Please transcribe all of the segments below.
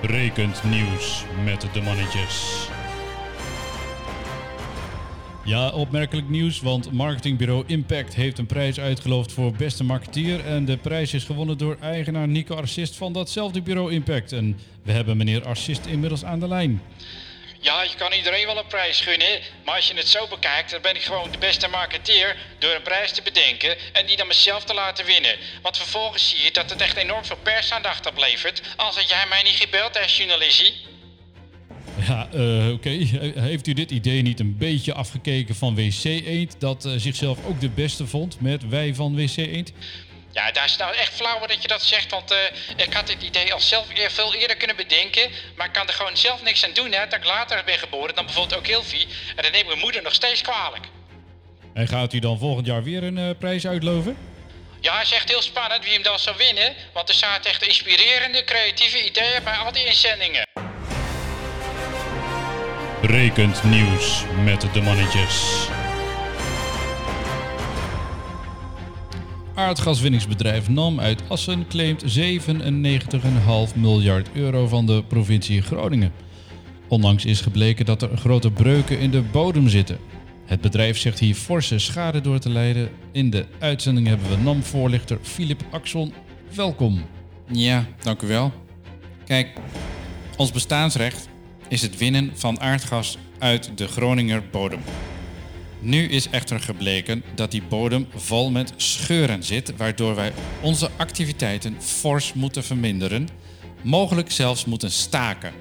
Brekend nieuws met de mannetjes. Ja, opmerkelijk nieuws, want marketingbureau Impact heeft een prijs uitgeloofd voor beste marketeer. En de prijs is gewonnen door eigenaar Nico Arcist van datzelfde bureau Impact. En we hebben meneer Arcist inmiddels aan de lijn. Ja, je kan iedereen wel een prijs gunnen, maar als je het zo bekijkt, dan ben ik gewoon de beste marketeer door een prijs te bedenken en die dan mezelf te laten winnen. Want vervolgens zie je dat het echt enorm veel persaandacht oplevert, als had jij mij niet gebeld als journalistie. Ja, eh, oké. Heeft u dit idee niet een beetje afgekeken van WC Eend, dat eh, zichzelf ook de beste vond met wij van WC Eend? Ja, daar is nou echt flauw dat je dat zegt, want eh, ik had dit idee al zelf veel eerder kunnen bedenken, maar ik kan er gewoon zelf niks aan doen, hè, dat ik later ben geboren dan bijvoorbeeld ook Hilfie, en dat neemt mijn moeder nog steeds kwalijk. En gaat u dan volgend jaar weer een eh, prijs uitloven? Ja, het is echt heel spannend wie hem dan zou winnen, want er zaten echt inspirerende, creatieve ideeën bij al die inzendingen. Brekend nieuws met de mannetjes. Aardgaswinningsbedrijf NAM uit Assen claimt 97,5 miljard euro van de provincie Groningen. Onlangs is gebleken dat er grote breuken in de bodem zitten. Het bedrijf zegt hier forse schade door te lijden. In de uitzending hebben we NAM-voorlichter Filip Axon. Welkom. Ja, dank u wel. Kijk, ons bestaansrecht is het winnen van aardgas uit de Groninger bodem. Nu is echter gebleken dat die bodem vol met scheuren zit, waardoor wij onze activiteiten fors moeten verminderen, mogelijk zelfs moeten staken.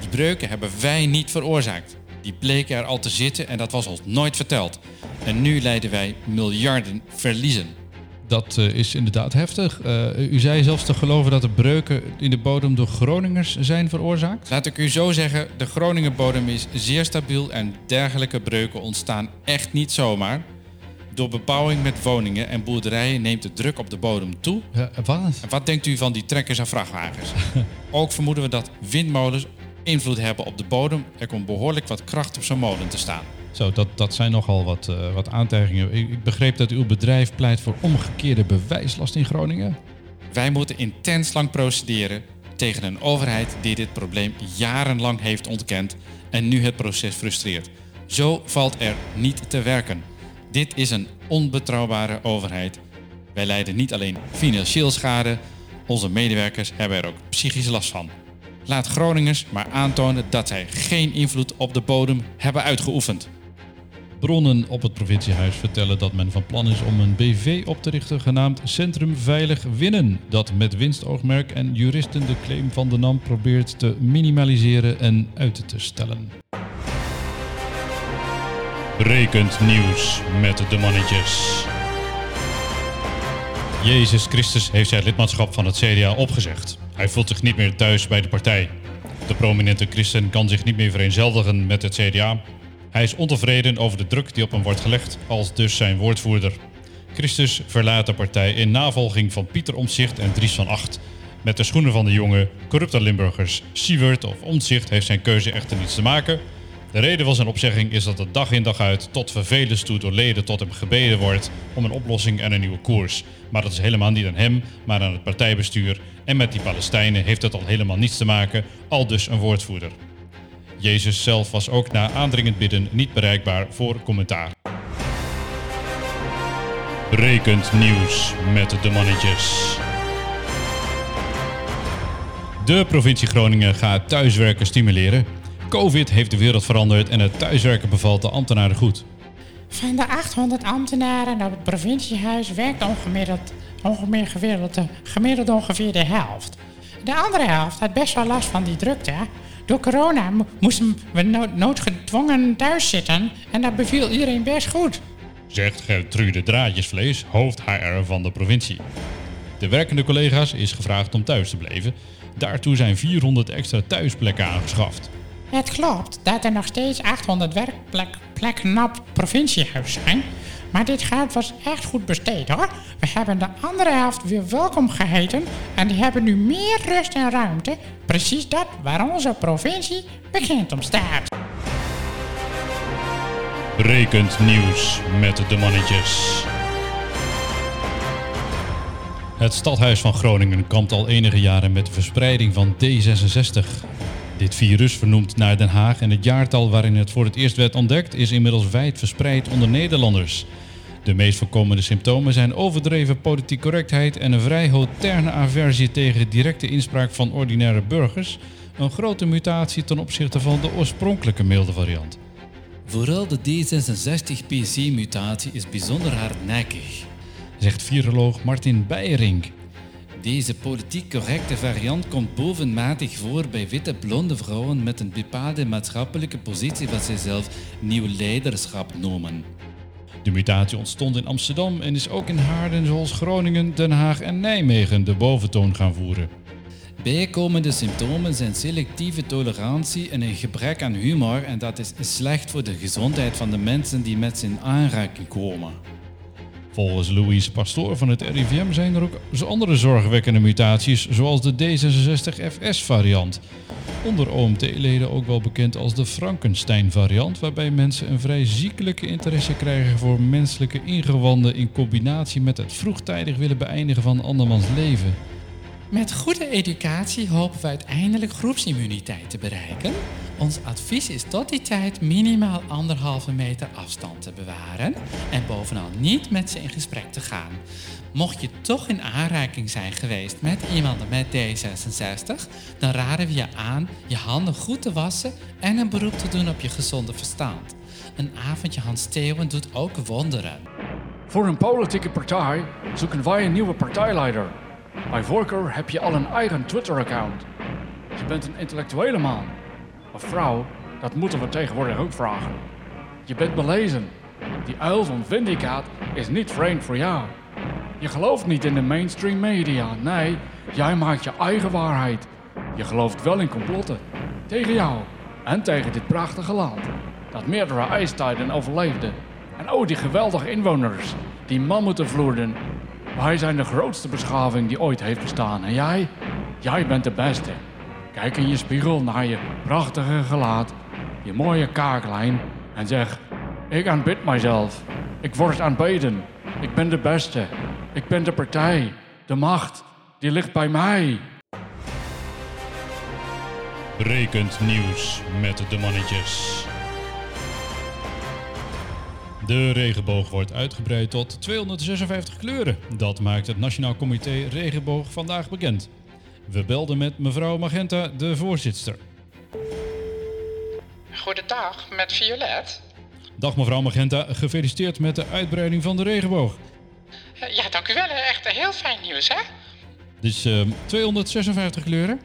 Die breuken hebben wij niet veroorzaakt. Die bleken er al te zitten en dat was ons nooit verteld. En nu lijden wij miljarden verliezen. Dat eh, is inderdaad heftig. Eh, u zei zelfs te geloven dat de breuken in de bodem door Groningers zijn veroorzaakt. Laat ik u zo zeggen, de Groninger bodem is zeer stabiel en dergelijke breuken ontstaan echt niet zomaar. Door bebouwing met woningen en boerderijen neemt de druk op de bodem toe. Ja, wat? En wat denkt u van die trekkers en vrachtwagens? Ook vermoeden we dat windmolens invloed hebben op de bodem. Er komt behoorlijk wat kracht op zo'n molen te staan. Zo, dat, dat zijn nogal wat, eh, wat aantijgingen. Ik, ik begreep dat uw bedrijf pleit voor omgekeerde bewijslast in Groningen. Wij moeten intens lang procederen tegen een overheid die dit probleem jarenlang heeft ontkend en nu het proces frustreert. Zo valt er niet te werken. Dit is een onbetrouwbare overheid. Wij lijden niet alleen financieel schade, onze medewerkers hebben er ook psychische last van. Laat Groningers maar aantonen dat zij geen invloed op de bodem hebben uitgeoefend. Bronnen op het provinciehuis vertellen dat men van plan is om een BV op te richten genaamd Centrum Veilig Winnen. Dat met winstoogmerk en juristen de claim van de NAM probeert te minimaliseren en uit te stellen. Brekend nieuws met de mannetjes. Jezus Christus heeft zijn lidmaatschap van het CDA opgezegd. Hij voelt zich niet meer thuis bij de partij. De prominente christen kan zich niet meer vereenzelvigen met het CDA. Hij is ontevreden over de druk die op hem wordt gelegd, als dus zijn woordvoerder. Christus verlaat de partij in navolging van Pieter Omtzigt en Dries van Acht. Met de schoenen van de jonge, corrupte Limburgers Siewert of Omtzigt heeft zijn keuze echter niets te maken. De reden van zijn opzegging is dat het dag in dag uit tot vervelens toe door leden tot hem gebeden wordt om een oplossing en een nieuwe koers. Maar dat is helemaal niet aan hem, maar aan het partijbestuur. En met die Palestijnen heeft het al helemaal niets te maken, al dus een woordvoerder. Jezus zelf was ook na aandringend bidden niet bereikbaar voor commentaar. Brekend nieuws met de mannetjes. De provincie Groningen gaat thuiswerken stimuleren. Covid heeft de wereld veranderd en het thuiswerken bevalt de ambtenaren goed. Van de 800 ambtenaren op het provinciehuis werkt ongemiddeld, ongeveer gemiddeld ongeveer de helft. De andere helft had best wel last van die drukte. Door corona mo- moesten we no- noodgedwongen thuis zitten en dat beviel iedereen best goed. zegt Gertrude Draadjesvlees, hoofd HR van de provincie. De werkende collega's is gevraagd om thuis te blijven. Daartoe zijn 400 extra thuisplekken aangeschaft. Het klopt dat er nog steeds 800 werkplekken op provinciehuis zijn. Maar dit geld was echt goed besteed hoor. We hebben de andere helft weer welkom geheten en die hebben nu meer rust en ruimte. Precies dat waar onze provincie bekend om staat. Brekend nieuws met de mannetjes. Het stadhuis van Groningen kampt al enige jaren met de verspreiding van D66. Dit virus, vernoemd naar Den Haag en het jaartal waarin het voor het eerst werd ontdekt, is inmiddels wijd verspreid onder Nederlanders. De meest voorkomende symptomen zijn overdreven politiek correctheid en een vrij hautaine aversie tegen directe inspraak van ordinaire burgers, een grote mutatie ten opzichte van de oorspronkelijke milde variant. Vooral de D66PC-mutatie is bijzonder hardnekkig. Zegt viroloog Martin Beijering. Deze politiek correcte variant komt bovenmatig voor bij witte blonde vrouwen met een bepaalde maatschappelijke positie wat zij zelf nieuw leiderschap noemen. De mutatie ontstond in Amsterdam en is ook in Haarden zoals Groningen, Den Haag en Nijmegen de boventoon gaan voeren. Bijkomende symptomen zijn selectieve tolerantie en een gebrek aan humor en dat is slecht voor de gezondheid van de mensen die met ze in aanraking komen. Volgens Louis Pastoor van het RIVM zijn er ook andere zorgwekkende mutaties, zoals de D66FS-variant. Onder OMT-leden ook wel bekend als de Frankenstein-variant, waarbij mensen een vrij ziekelijke interesse krijgen voor menselijke ingewanden in combinatie met het vroegtijdig willen beëindigen van andermans leven. Met goede educatie hopen we uiteindelijk groepsimmuniteit te bereiken. Ons advies is tot die tijd minimaal anderhalve meter afstand te bewaren en bovenal niet met ze in gesprek te gaan. Mocht je toch in aanraking zijn geweest met iemand met D66, dan raden we je aan je handen goed te wassen en een beroep te doen op je gezonde verstand. Een avondje Hans Steeuwen doet ook wonderen. Voor een politieke partij zoeken wij een nieuwe partijleider. Bij voorkeur heb je al een eigen Twitter-account. Je bent een intellectuele man. Vrouw, dat moeten we tegenwoordig ook vragen. Je bent belezen. Die uil van Vindicaat is niet vreemd voor jou. Je gelooft niet in de mainstream media. Nee, jij maakt je eigen waarheid. Je gelooft wel in complotten. Tegen jou en tegen dit prachtige land. Dat meerdere ijstijden overleefde. En oh, die geweldige inwoners. Die mammoeten vloerden. Wij zijn de grootste beschaving die ooit heeft bestaan. En jij? Jij bent de beste. Kijk in je spiegel naar je prachtige gelaat, je mooie kaaklijn en zeg: Ik aanbid mijzelf. Ik word aanbeden. Ik ben de beste. Ik ben de partij. De macht, die ligt bij mij. Brekend nieuws met de mannetjes. De regenboog wordt uitgebreid tot 256 kleuren. Dat maakt het Nationaal Comité Regenboog vandaag bekend. We belden met mevrouw Magenta, de voorzitter. Goedendag, met Violet. Dag mevrouw Magenta, gefeliciteerd met de uitbreiding van de regenboog. Eh, Ja, dank u wel. Echt heel fijn nieuws, hè? Dus eh, 256 kleuren.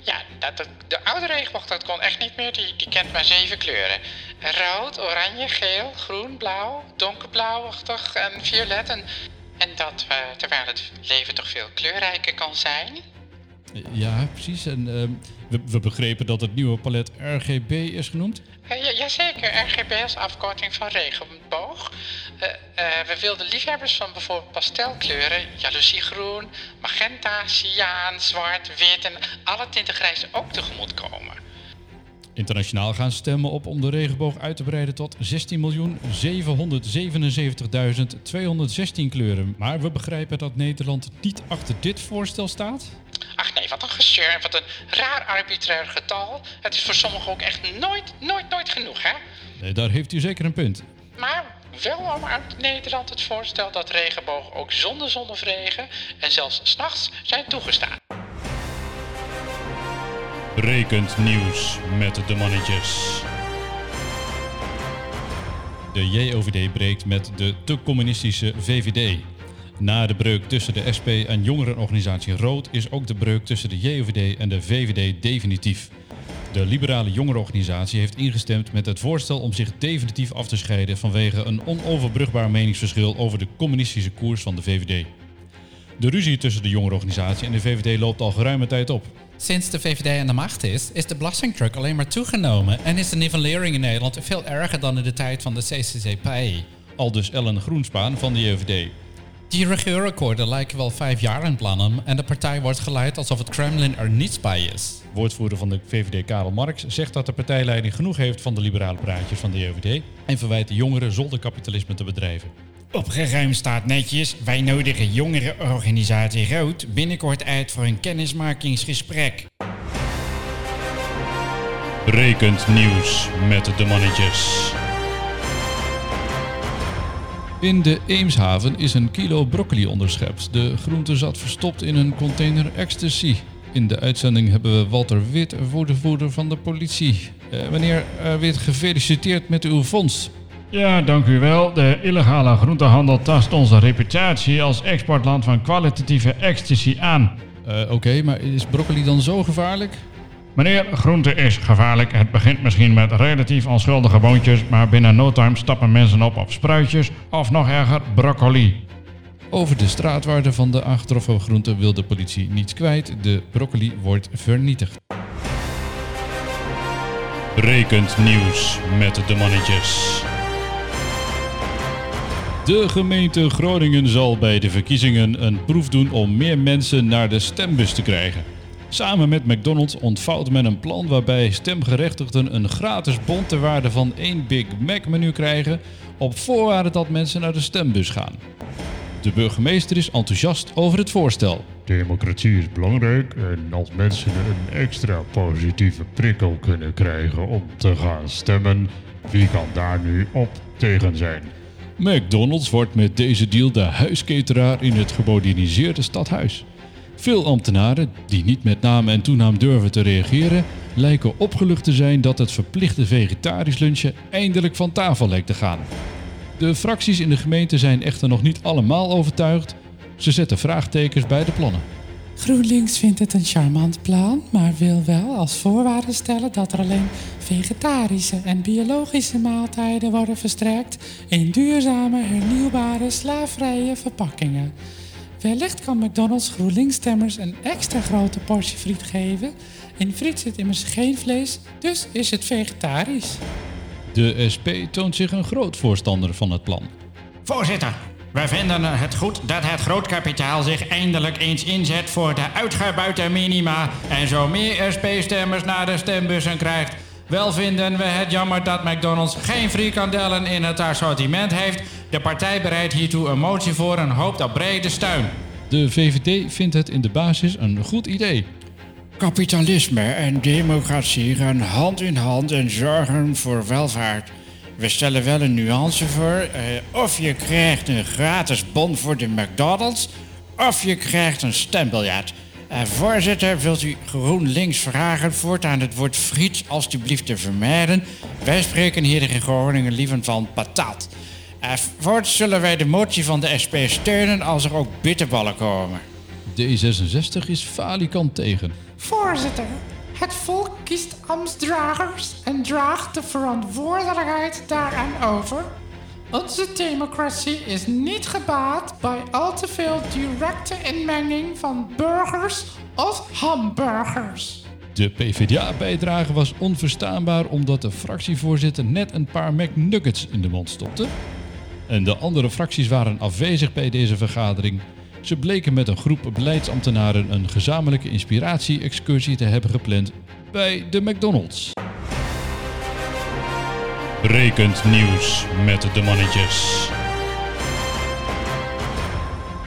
Ja, dat, de oude regenboog dat kon echt niet meer. Die, die kent maar zeven kleuren. Rood, oranje, geel, groen, blauw, donkerblauwachtig en violet. En, en dat eh, terwijl het leven toch veel kleurrijker kan zijn. Ja, precies. En eh, we, we begrepen dat het nieuwe palet RGB is genoemd. Eh, ja, jazeker, RGB als afkorting van regenboog. Eh, eh, we wilden liefhebbers van bijvoorbeeld pastelkleuren, jaloeziegroen, magenta, cyaan, zwart, wit en alle tinten grijs ook tegemoet komen. Internationaal gaan ze stemmen op om de regenboog uit te breiden tot 16.777.216 kleuren. Maar we begrijpen dat Nederland niet achter dit voorstel staat. Wat een gezeur wat een raar arbitrair getal. Het is voor sommigen ook echt nooit, nooit, nooit genoeg, hè? Nee, daar heeft u zeker een punt. Maar wel omarmt Nederland het voorstel dat regenbogen ook zonder zon of regen en zelfs s'nachts zijn toegestaan. Brekend nieuws met de mannetjes. De JOVD breekt met de te communistische VVD. Na de breuk tussen de SP en jongerenorganisatie Rood is ook de breuk tussen de JOVD en de VVD definitief. De liberale jongerenorganisatie heeft ingestemd met het voorstel om zich definitief af te scheiden vanwege een onoverbrugbaar meningsverschil over de communistische koers van de VVD. De ruzie tussen de jongerenorganisatie en de VVD loopt al geruime tijd op. Sinds de VVD aan de macht is, is de belastingdruk alleen maar toegenomen en is de nivellering in Nederland veel erger dan in de tijd van de CCCP. Al dus Ellen Groenspaan van de JVD. Die regeerakkoorden lijken wel vijf jaar in plannen en de partij wordt geleid alsof het Kremlin er niets bij is. Woordvoerder van de VVD Karel Marx zegt dat de partijleiding genoeg heeft van de liberale praatjes van de JVD en verwijt de jongeren zonder kapitalisme te bedrijven. Opgeruimd staat netjes. Wij nodigen jongerenorganisatie Rood binnenkort uit voor een kennismakingsgesprek. Brekend nieuws met de mannetjes. In de Eemshaven is een kilo broccoli onderschept. De groente zat verstopt in een container ecstasy. In de uitzending hebben we Walter Wit, woordvoerder van de politie. Eh, meneer eh, Wit, gefeliciteerd met uw vondst. Ja, dank u wel. De illegale groentehandel tast onze reputatie als exportland van kwalitatieve ecstasy aan. Eh, Oké, maar is broccoli dan zo gevaarlijk? Meneer, groente is gevaarlijk. Het begint misschien met relatief onschuldige boontjes, maar binnen no time stappen mensen op op spruitjes of nog erger, broccoli. Over de straatwaarde van de aangetroffen groente wil de politie niets kwijt. De broccoli wordt vernietigd. Brekend nieuws met de mannetjes. De gemeente Groningen zal bij de verkiezingen een proef doen om meer mensen naar de stembus te krijgen. Samen met McDonald's ontvouwt men een plan waarbij stemgerechtigden een gratis bon ter waarde van één Big Mac menu krijgen op voorwaarde dat mensen naar de stembus gaan. De burgemeester is enthousiast over het voorstel. Democratie is belangrijk en als mensen een extra positieve prikkel kunnen krijgen om te gaan stemmen, wie kan daar nu op tegen zijn? McDonald's wordt met deze deal de huisketeraar in het gemoderniseerde stadhuis. Veel ambtenaren, die niet met naam en toenaam durven te reageren, lijken opgelucht te zijn dat het verplichte vegetarisch lunchen eindelijk van tafel lijkt te gaan. De fracties in de gemeente zijn echter nog niet allemaal overtuigd. Ze zetten vraagtekens bij de plannen. GroenLinks vindt het een charmant plan, maar wil wel als voorwaarde stellen dat er alleen vegetarische en biologische maaltijden worden verstrekt in duurzame, hernieuwbare, slaafvrije verpakkingen. Wellicht kan McDonald's GroenLinks-stemmers een extra grote portie friet geven. In friet zit immers geen vlees, dus is het vegetarisch. De SP toont zich een groot voorstander van het plan. Voorzitter, wij vinden het goed dat het grootkapitaal zich eindelijk eens inzet voor de uitgebuite minima en zo meer SP-stemmers naar de stembussen krijgt. Wel vinden we het jammer dat McDonald's geen frikandellen in het assortiment heeft. De partij bereidt hiertoe een motie voor en hoopt op brede steun. De VVD vindt het in de basis een goed idee. Kapitalisme en democratie gaan hand in hand en zorgen voor welvaart. We stellen wel een nuance voor. eh, of je krijgt een gratis bon voor de McDonald's, of je krijgt een stembiljet. Eh, voorzitter, wilt u GroenLinks vragen voortaan het woord friet alstublieft te vermijden? Wij spreken hier in Groningen liever van patat. Eh, voorts zullen wij de motie van de SP steunen als er ook bitterballen komen. D66 is falikant tegen. Voorzitter, het volk kiest ambtsdragers en draagt de verantwoordelijkheid daaraan over. Onze democratie is niet gebaat bij al te veel directe inmenging van burgers of hamburgers. De PvdA-bijdrage was onverstaanbaar omdat de fractievoorzitter net een paar McNuggets in de mond stopte. En de andere fracties waren afwezig bij deze vergadering. Ze bleken met een groep beleidsambtenaren een gezamenlijke inspiratie-excursie te hebben gepland bij de McDonald's. Brekend nieuws met de mannetjes.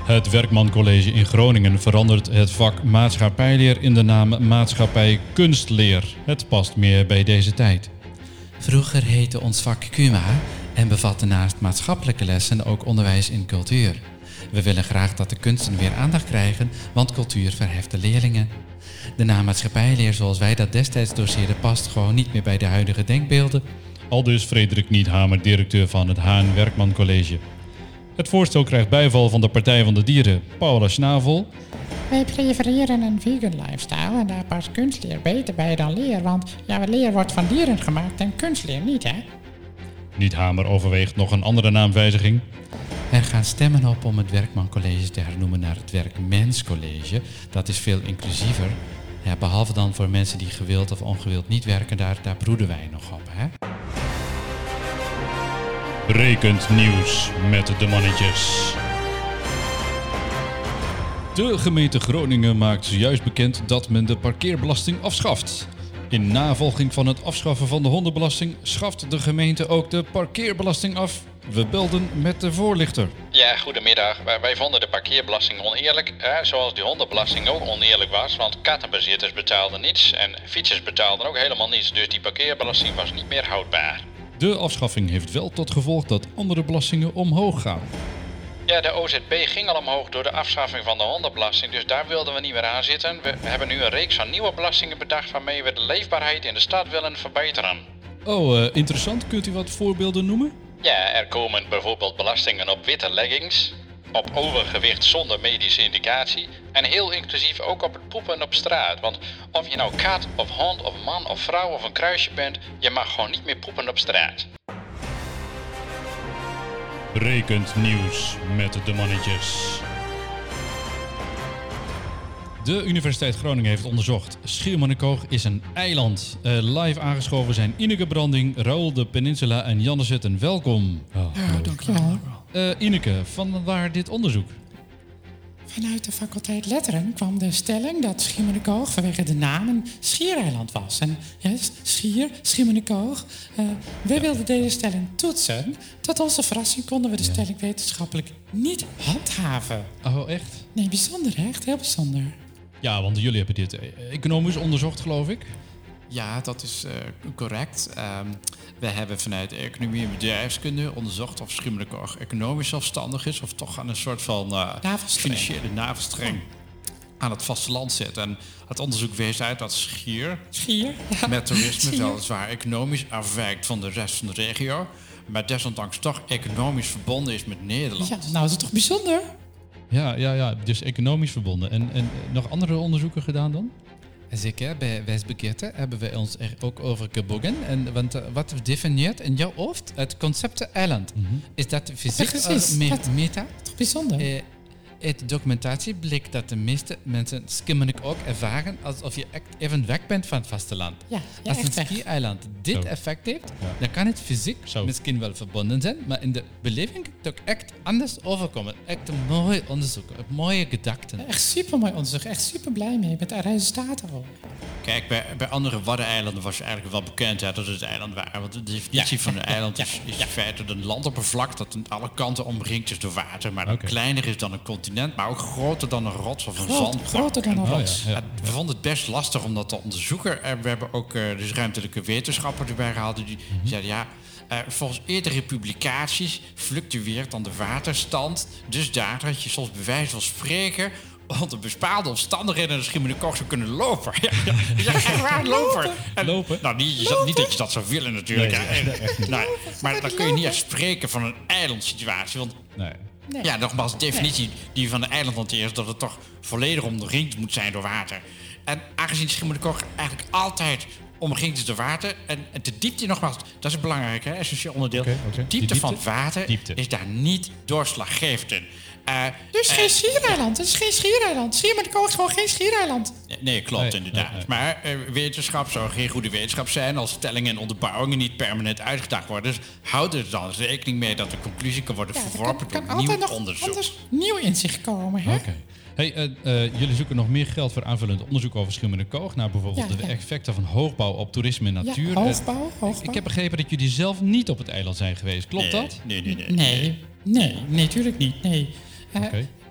Het Werkman College in Groningen verandert het vak maatschappijleer in de naam maatschappij kunstleer. Het past meer bij deze tijd. Vroeger heette ons vak KUMA en bevatte naast maatschappelijke lessen ook onderwijs in cultuur. We willen graag dat de kunsten weer aandacht krijgen, want cultuur verheft de leerlingen. De naam maatschappijleer zoals wij dat destijds doseerden past gewoon niet meer bij de huidige denkbeelden. Aldus Frederik Niethamer, directeur van het Haan Werkman College. Het voorstel krijgt bijval van de Partij van de Dieren, Paula Snavel. Wij prefereren een vegan lifestyle en daar past kunstleer beter bij dan leer, want ja, leer wordt van dieren gemaakt en kunstleer niet, hè? Niethamer overweegt nog een andere naamwijziging. Er gaan stemmen op om het Werkman College te hernoemen naar het Werkmens College. Dat is veel inclusiever. Ja, behalve dan voor mensen die gewild of ongewild niet werken, daar, daar broeden wij nog op. Hè? Brekend nieuws met de mannetjes. De gemeente Groningen maakt zojuist bekend dat men de parkeerbelasting afschaft. In navolging van het afschaffen van de hondenbelasting schaft de gemeente ook de parkeerbelasting af. We belden met de voorlichter. Ja, goedemiddag. Wij, vonden de parkeerbelasting oneerlijk, zoals die hondenbelasting ook oneerlijk was. Want kattenbezitters betaalden niets en fietsers betaalden ook helemaal niets. Dus die parkeerbelasting was niet meer houdbaar. De afschaffing heeft wel tot gevolg dat andere belastingen omhoog gaan. Ja, de OZB ging al omhoog door de afschaffing van de hondenbelasting, dus daar wilden we niet meer aan zitten. We hebben nu een reeks van nieuwe belastingen bedacht waarmee we de leefbaarheid in de stad willen verbeteren. Oh, eh, interessant. Kunt u wat voorbeelden noemen? Ja, er komen bijvoorbeeld belastingen op witte leggings, op overgewicht zonder medische indicatie en heel inclusief ook op het poepen op straat. Want of je nou kat of hond of man of vrouw of een kruisje bent, je mag gewoon niet meer poepen op straat. Rekend nieuws met de mannetjes. De Universiteit Groningen heeft onderzocht. Schiermonnikoog is een eiland. Eh, live aangeschoven zijn Ineke Branding, Raoul de Peninsula en Janne Zetten. Welkom. Ja, dankjewel. Eh Ineke, van waar dit onderzoek? Vanuit de faculteit Letteren kwam de stelling dat Schiermonnikoog vanwege de naam een schiereiland was. En ja, Schier, Schiermonnikoog. eh wij wilden deze stelling toetsen. Tot onze verrassing konden we de stelling wetenschappelijk niet handhaven. Oh, echt? Nee, bijzonder echt heel bijzonder. Ja, want jullie hebben dit eh, economisch onderzocht, geloof ik. Ja, dat is eh, correct. Ehm, we hebben vanuit economie en bedrijfskunde onderzocht of Schiermonnikoog economisch zelfstandig is of toch aan een soort van eh, Navelstreng. financiële navelstreng aan het vasteland zit. En het onderzoek wees uit dat Schier Schier? Ja. met toerisme Schier. weliswaar economisch afwijkt van de rest van de regio, maar desondanks toch economisch verbonden is met Nederland. Ja, nou is het toch bijzonder? Ja, ja, ja, dus economisch verbonden. En, en nog andere onderzoeken gedaan dan? Zeker, bij wijsbegeerte hebben we ons er ook over gebogen. En, want eh, wat definieert in jouw hoofd het concept eiland? Is dat fysiek precies. of me- Dat- meta? Toch bijzonder? Eh, uit documentatie bleek dat de meeste mensen Skimmenik ook ervaren alsof je echt even weg bent van het vasteland. Ja, ja, Als een ski-eiland dit Zo. effect heeft, dan kan het fysiek Zo. misschien wel verbonden zijn, maar in de beleving toch echt anders overkomen. Echt een mooi onderzoek, mooie gedachten. Echt super mooi onderzoek. Echt super blij mee met de resultaten ook. Kijk, bij, bij andere waddeneilanden was eigenlijk wel bekend hè, dat het eiland waren. Want de definitie van een eiland is, is in feite een landoppervlak dat aan alle kanten omringd is door water. Maar kleiner is dan een continent, maar ook groter dan een rots of een Groot, zandbank. groter dan een Oh, rots. ja. Ja, we vonden het best lastig om dat te onderzoeken. En we hebben ook eh, dus ruimtelijke wetenschappers erbij gehaald. Die Mhm. zeiden ja, eh, volgens eerdere publicaties fluctueert dan de waterstand. Dus daar dat je soms bij wijze van spreken onder bepaalde omstandigheden de Schiermonnikoog zou kunnen lopen. Ja, ja, ja echt waar, lopen. En- Lopen? Nou, niet, je zat- niet dat je dat zou willen natuurlijk. Nee, ja. maar dan kun je niet echt spreken van een eilandsituatie. Want Nee. Ja, nogmaals, de definitie die van een eiland hanteert... is dat het toch volledig omringd moet zijn door water. En aangezien Schiermonnikoog eigenlijk altijd omringd is door water... en, en de diepte, nogmaals, dat is een belangrijk, hè, essentieel onderdeel... De Die diepte, van het water Diepte. is daar niet doorslaggevend in. Eh, Dus eh, geen schiereiland. Het is geen schiereiland. Schiermonnikoog is gewoon geen schiereiland. Nee, klopt Nee, inderdaad. nee, nee. Maar eh, wetenschap zou geen goede wetenschap zijn als stellingen en onderbouwingen niet permanent uitgedacht worden. Dus houd er dan rekening mee dat de conclusie kan worden Ja, er verworpen kan, door kan nieuw nog onderzoek. anders nieuw inzicht komen. Hè? Oké. Hey, eh, eh, jullie zoeken nog meer geld voor aanvullend onderzoek over Schiermonnikoog. Naar bijvoorbeeld Ja, de effecten van hoogbouw op toerisme en natuur. Ja, Eh, hoogbouw, hoogbouw. ik heb begrepen dat jullie zelf niet op het eiland zijn geweest. Klopt Nee, dat? Nee, nee, nee. Nee, nee, nee, natuurlijk niet. Nee.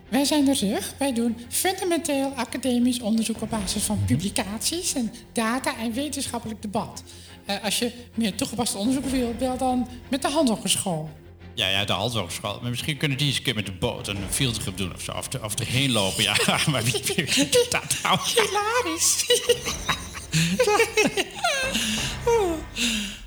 Wij zijn er terug. Wij doen fundamenteel academisch onderzoek op basis van Mhm. publicaties en data en wetenschappelijk debat. Eh, als je meer toegepast onderzoek wil, bel dan met de handhogeschool. Ja, ja, de Handhogeschool. Maar misschien kunnen die eens een keer met de boot een fieldtrip doen of zo. Of, of erheen lopen, ja. maar wie, wie, wie doet dat nou? Hilarisch.